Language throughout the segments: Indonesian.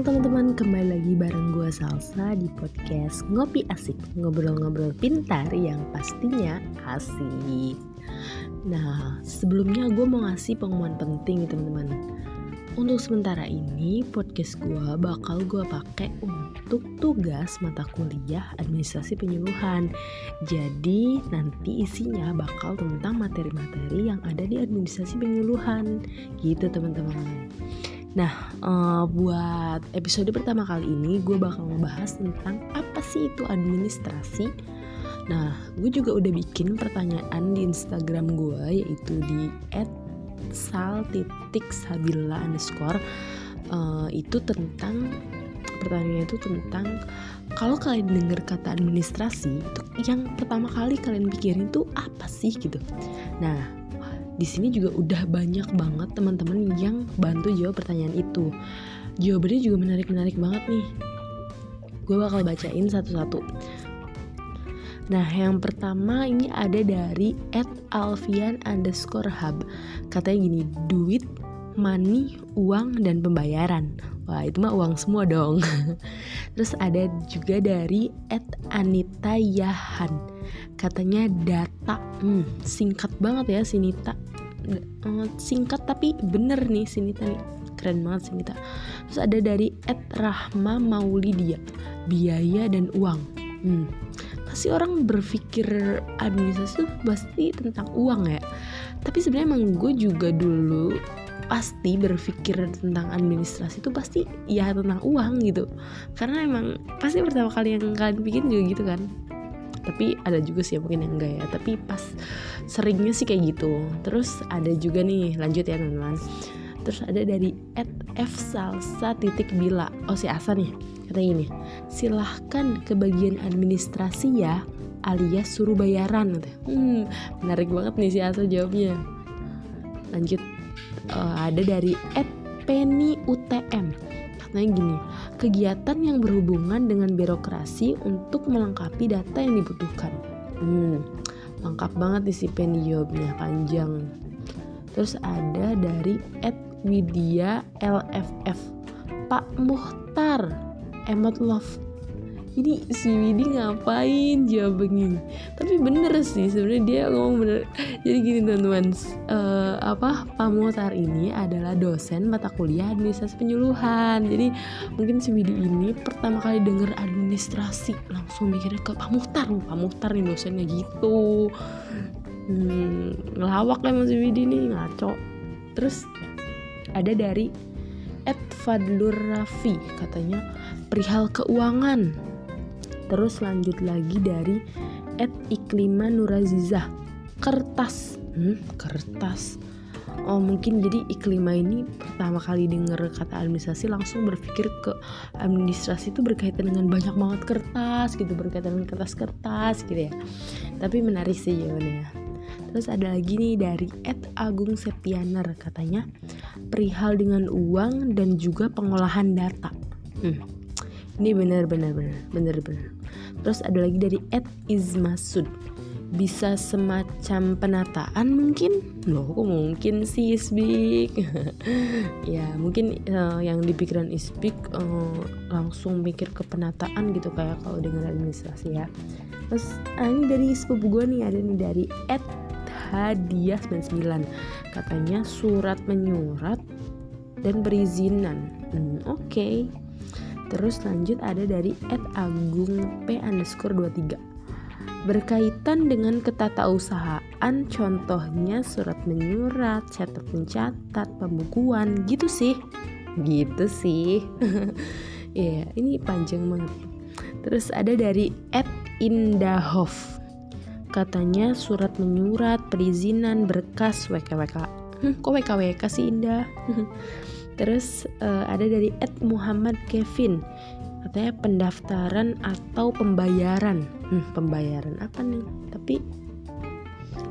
Halo teman-teman, kembali lagi bareng gue Salsa di podcast Ngopi Asik Ngobrol-ngobrol pintar yang pastinya asik. Nah, sebelumnya gue mau ngasih pengumuman penting nih teman-teman. Untuk sementara ini, podcast gue bakal gue pakai untuk tugas mata kuliah administrasi penyuluhan. Jadi nanti isinya bakal tentang materi-materi yang ada di administrasi penyuluhan. Gitu teman-teman Nah, uh, buat episode pertama kali ini gue bakal ngebahas tentang apa sih itu administrasi. Nah, gue juga udah bikin pertanyaan di Instagram gue yaitu di @sal.sabila underscore uh, itu tentang pertanyaannya itu tentang kalau kalian dengar kata administrasi itu yang pertama kali kalian pikirin itu apa sih gitu. Nah, di sini juga udah banyak banget teman-teman yang bantu jawab pertanyaan itu. Jawabannya juga menarik-menarik banget nih. Gue bakal bacain satu-satu. Nah, yang pertama ini ada dari Alfian underscore hub. Katanya gini, duit, money, uang, dan pembayaran. Wah, itu mah uang semua dong. Terus ada juga dari Ed Anita Yahan. Katanya data. Hmm, singkat banget ya si Nita uh, singkat tapi bener nih sini tadi keren banget sih kita terus ada dari Ed Rahma Maulidia. Biaya dan uang. Hmm. pasti orang berpikir administrasi itu pasti tentang uang ya. Tapi sebenarnya emang gue juga dulu pasti berpikir tentang administrasi itu pasti ya tentang uang gitu. Karena emang pasti pertama kali yang kalian bikin juga gitu kan tapi ada juga sih mungkin yang enggak ya. Tapi pas seringnya sih kayak gitu. Terus ada juga nih lanjut ya teman-teman. Terus ada dari f salsa titik bila. Oh si Asa nih kata ini silahkan ke bagian administrasi ya alias suruh bayaran hmm menarik banget nih si Asa jawabnya. Lanjut. Uh, ada dari Penny UTM katanya gini kegiatan yang berhubungan dengan birokrasi untuk melengkapi data yang dibutuhkan. Hmm lengkap banget pen jawabnya panjang. Terus ada dari Ed Widya LFF Pak Muhtar emot love ini si Widi ngapain? Jawab begini tapi bener sih sebenarnya dia ngomong bener. Jadi gini teman-teman uh, apa Pak Muhtar ini adalah dosen mata kuliah administrasi penyuluhan. Jadi mungkin si Widi ini pertama kali denger administrasi langsung mikirnya ke Pak Muhtar Pak Muhtar nih dosennya gitu. Hmm, ngelawak emang si Widi nih ngaco. Terus ada dari Ed Fadlur Raffi katanya perihal keuangan terus lanjut lagi dari Ed Iklima Nurazizah. Kertas. Hmm, kertas. Oh mungkin jadi Iklima ini pertama kali denger kata administrasi langsung berpikir ke administrasi itu berkaitan dengan banyak banget kertas gitu berkaitan dengan kertas-kertas gitu ya. Tapi menarik sih jawabannya. Terus ada lagi nih dari Ed Agung Septianer katanya perihal dengan uang dan juga pengolahan data. Hmm, ini benar benar benar benar benar. Terus ada lagi dari Ed Izmasud bisa semacam penataan mungkin? Loh kok mungkin sih Isbik? Ya mungkin uh, yang di pikiran Isbik uh, langsung mikir ke penataan gitu kayak kalau dengan administrasi ya. Terus ah, ini dari sepupu gue nih ada nih dari Ed Hadiah 99 katanya surat menyurat dan perizinan. Hmm, oke. okay. Terus lanjut ada dari Ed Agung P underscore 23 Berkaitan dengan ketatausahaan contohnya surat menyurat, catat mencatat, pembukuan gitu sih. Gitu sih. Ya yeah, ini panjang banget. Terus ada dari Ed Indahof Katanya surat menyurat, perizinan, berkas, WKWK hmm, Kok WKWK sih Indah? Terus uh, ada dari Ed Muhammad Kevin katanya pendaftaran atau pembayaran. Hmm, pembayaran apa nih? Tapi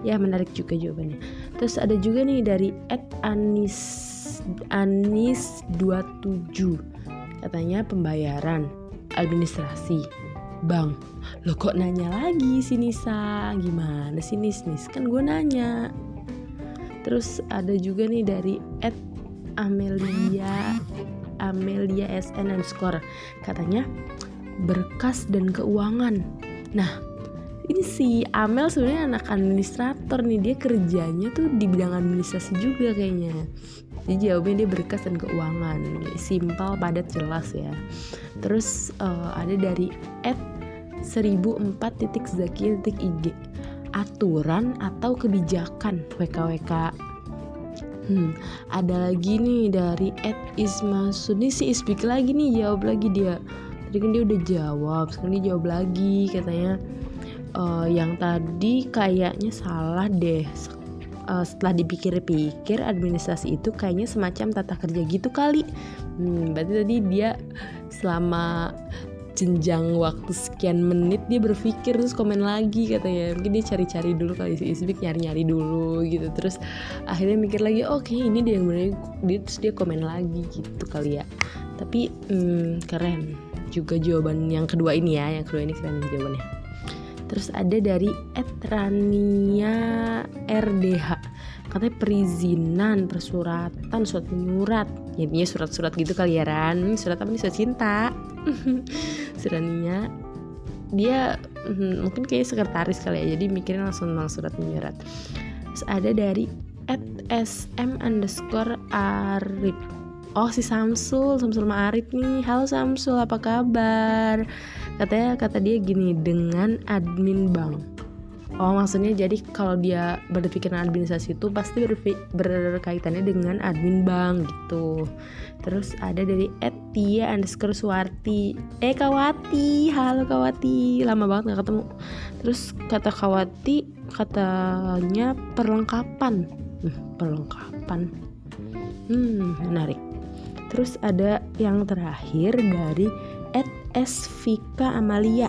ya menarik juga jawabannya. Terus ada juga nih dari Ed Anis Anis 27 katanya pembayaran administrasi bang lo kok nanya lagi sih Nisa gimana sih Nis Nis kan gue nanya terus ada juga nih dari Ed Amelia Amelia SN underscore. Katanya berkas dan keuangan. Nah ini si Amel sebenarnya anak administrator nih. Dia kerjanya tuh di bidang administrasi juga kayaknya. Jadi jawabnya dia berkas dan keuangan. Simpel padat jelas ya. Terus uh, ada dari at 1004.zaki.ig aturan atau kebijakan? WKWK Hmm, ada lagi nih dari Ed Isma Suni si speak lagi nih jawab lagi dia. Tadi kan dia udah jawab, sekarang dia jawab lagi katanya uh, yang tadi kayaknya salah deh. Uh, setelah dipikir-pikir administrasi itu kayaknya semacam tata kerja gitu kali. Hmm, berarti tadi dia selama jenjang waktu sekian menit dia berpikir terus komen lagi katanya. Mungkin dia cari-cari dulu kali si Isbik nyari-nyari dulu gitu. Terus akhirnya mikir lagi oke oh, ini dia yang bener dia terus dia komen lagi gitu kali ya. Tapi hmm, keren juga jawaban yang kedua ini ya yang kedua ini keren jawabannya. Terus ada dari Etrania RDH katanya perizinan persuratan surat menyurat. Ya intinya surat-surat gitu kali ya Ran. Surat apa nih? Surat cinta suratnya dia hmm, mungkin kayak sekretaris kali ya jadi mikirin langsung tentang surat menyurat. Terus ada dari at sm underscore arif. Oh si Samsul Samsul Ma'arif nih. Halo Samsul apa kabar? Katanya kata dia gini dengan admin bank Oh maksudnya jadi kalau dia berpikiran administrasi itu pasti berkaitannya dengan admin bank gitu. Terus ada dari Etia underscore Suwarti. Eh Kawati, halo Kawati, lama banget gak ketemu. Terus kata Kawati katanya perlengkapan. Hmm, perlengkapan. Hmm, menarik. Terus ada yang terakhir dari Ed Vika Amalia.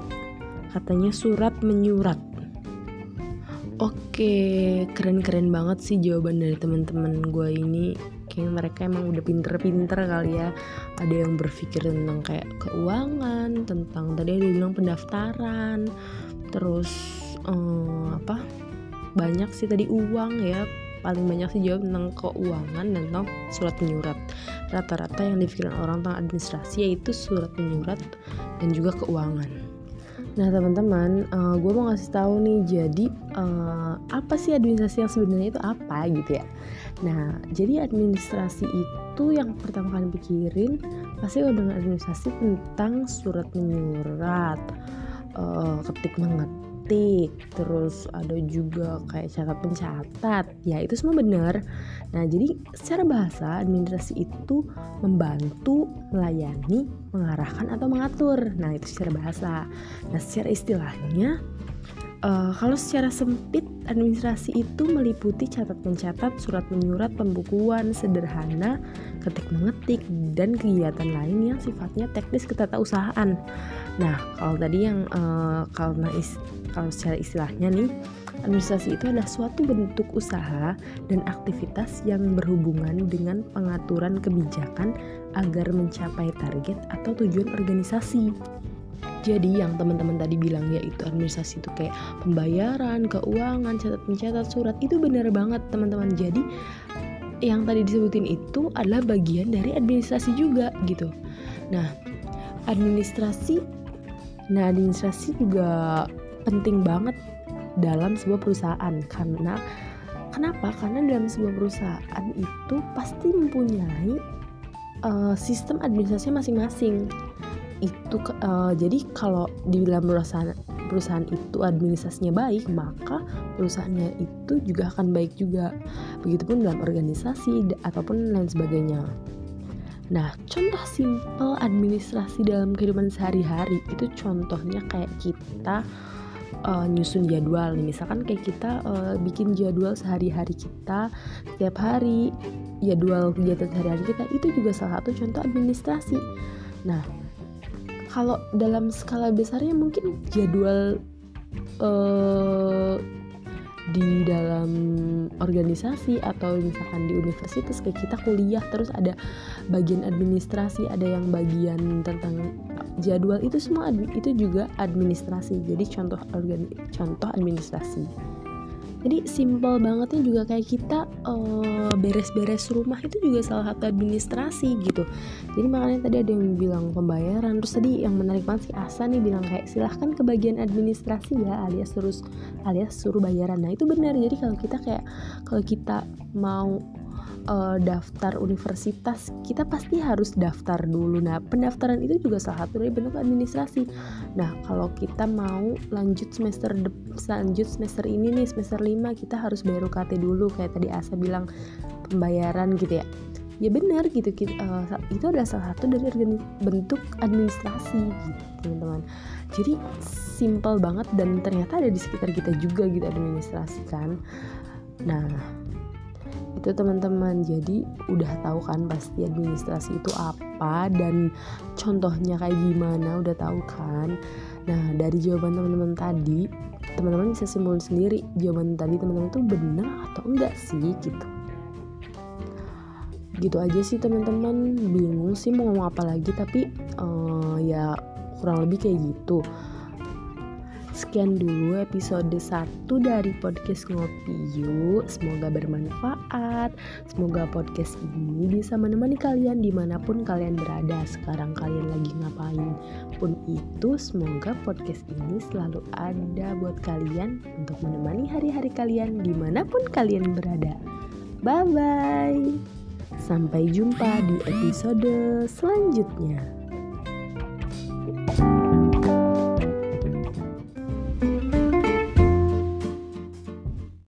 Katanya surat menyurat Oke, keren-keren banget sih jawaban dari teman-teman gue ini. Kayak mereka emang udah pinter-pinter kali ya. Ada yang berpikir tentang kayak keuangan, tentang tadi ada bilang pendaftaran, terus um, apa? Banyak sih tadi uang ya. Paling banyak sih jawab tentang keuangan dan tentang surat menyurat. Rata-rata yang dipikirin orang tentang administrasi yaitu surat menyurat dan juga keuangan. Nah teman-teman, uh, eh, gue mau ngasih tahu nih, jadi uh, apa sih administrasi yang sebenarnya itu apa gitu ya? Nah, jadi administrasi itu yang pertama kali pikirin pasti udah dengan administrasi tentang surat menyurat, uh, ketik mengetik terus ada juga kayak catat pencatat. Ya itu semua benar. Nah jadi secara bahasa administrasi itu membantu melayani mengarahkan atau mengatur. Nah itu secara bahasa. Nah secara istilahnya Uh, kalau secara sempit, administrasi itu meliputi catat mencatat, surat menyurat, pembukuan sederhana, ketik mengetik, dan kegiatan lain yang sifatnya teknis ketatausahaan. Nah, kalau tadi yang uh, kalau is, kalau secara istilahnya nih, administrasi itu adalah suatu bentuk usaha dan aktivitas yang berhubungan dengan pengaturan kebijakan agar mencapai target atau tujuan organisasi jadi yang teman-teman tadi bilang yaitu administrasi itu kayak pembayaran keuangan catat mencatat surat itu benar banget teman-teman. Jadi yang tadi disebutin itu adalah bagian dari administrasi juga gitu. Nah administrasi nah administrasi juga penting banget dalam sebuah perusahaan. Karena kenapa? Karena dalam sebuah perusahaan itu pasti mempunyai uh, sistem administrasi masing-masing itu uh, jadi kalau di dalam perusahaan perusahaan itu administrasinya baik maka perusahaannya itu juga akan baik juga. Begitupun dalam organisasi ataupun lain sebagainya. Nah contoh simple administrasi dalam kehidupan sehari-hari itu contohnya kayak kita uh, nyusun jadwal misalkan kayak kita uh, bikin jadwal sehari-hari kita setiap hari jadwal kegiatan sehari-hari kita itu juga salah satu contoh administrasi. Nah kalau dalam skala besarnya mungkin jadwal uh, di dalam organisasi atau misalkan di universitas kayak kita kuliah terus ada bagian administrasi ada yang bagian tentang jadwal itu semua itu juga administrasi. Jadi contoh contoh administrasi jadi simple bangetnya juga kayak kita beres beres-beres rumah itu juga salah satu administrasi gitu. Jadi makanya tadi ada yang bilang pembayaran terus tadi yang menarik banget si Asa nih bilang kayak silahkan ke bagian administrasi ya alias terus alias suruh bayaran. Nah itu benar. Jadi kalau kita kayak kalau kita mau uh, daftar universitas kita pasti harus daftar dulu. Nah pendaftaran itu juga salah satu dari bentuk administrasi. Nah kalau kita mau lanjut semester lanjut semester ini nih semester 5 kita harus bayar UKT dulu. Kayak tadi Asa bilang pembayaran gitu ya. Ya benar gitu uh, itu adalah salah satu dari bentuk administrasi gitu teman-teman. Jadi simple banget dan ternyata ada di sekitar kita juga gitu administrasi kan. Nah itu teman-teman. Jadi udah tahu kan pasti administrasi itu apa dan contohnya kayak gimana udah tahu kan? Nah dari jawaban teman-teman tadi teman-teman bisa simpulin sendiri jawaban tadi teman-teman itu benar atau enggak sih gitu. Gitu aja sih teman-teman. Bingung sih mau ngomong apa lagi tapi uh, ya kurang lebih kayak gitu Sekian dulu episode 1 dari podcast Ngopi Yuk. Semoga bermanfaat. Semoga podcast ini bisa menemani kalian di mana pun kalian berada. Sekarang kalian lagi ngapain pun itu Semoga podcast ini selalu ada buat kalian Untuk menemani hari-hari kalian di mana pun kalian berada. Bye-bye. Sampai jumpa di episode selanjutnya. thank you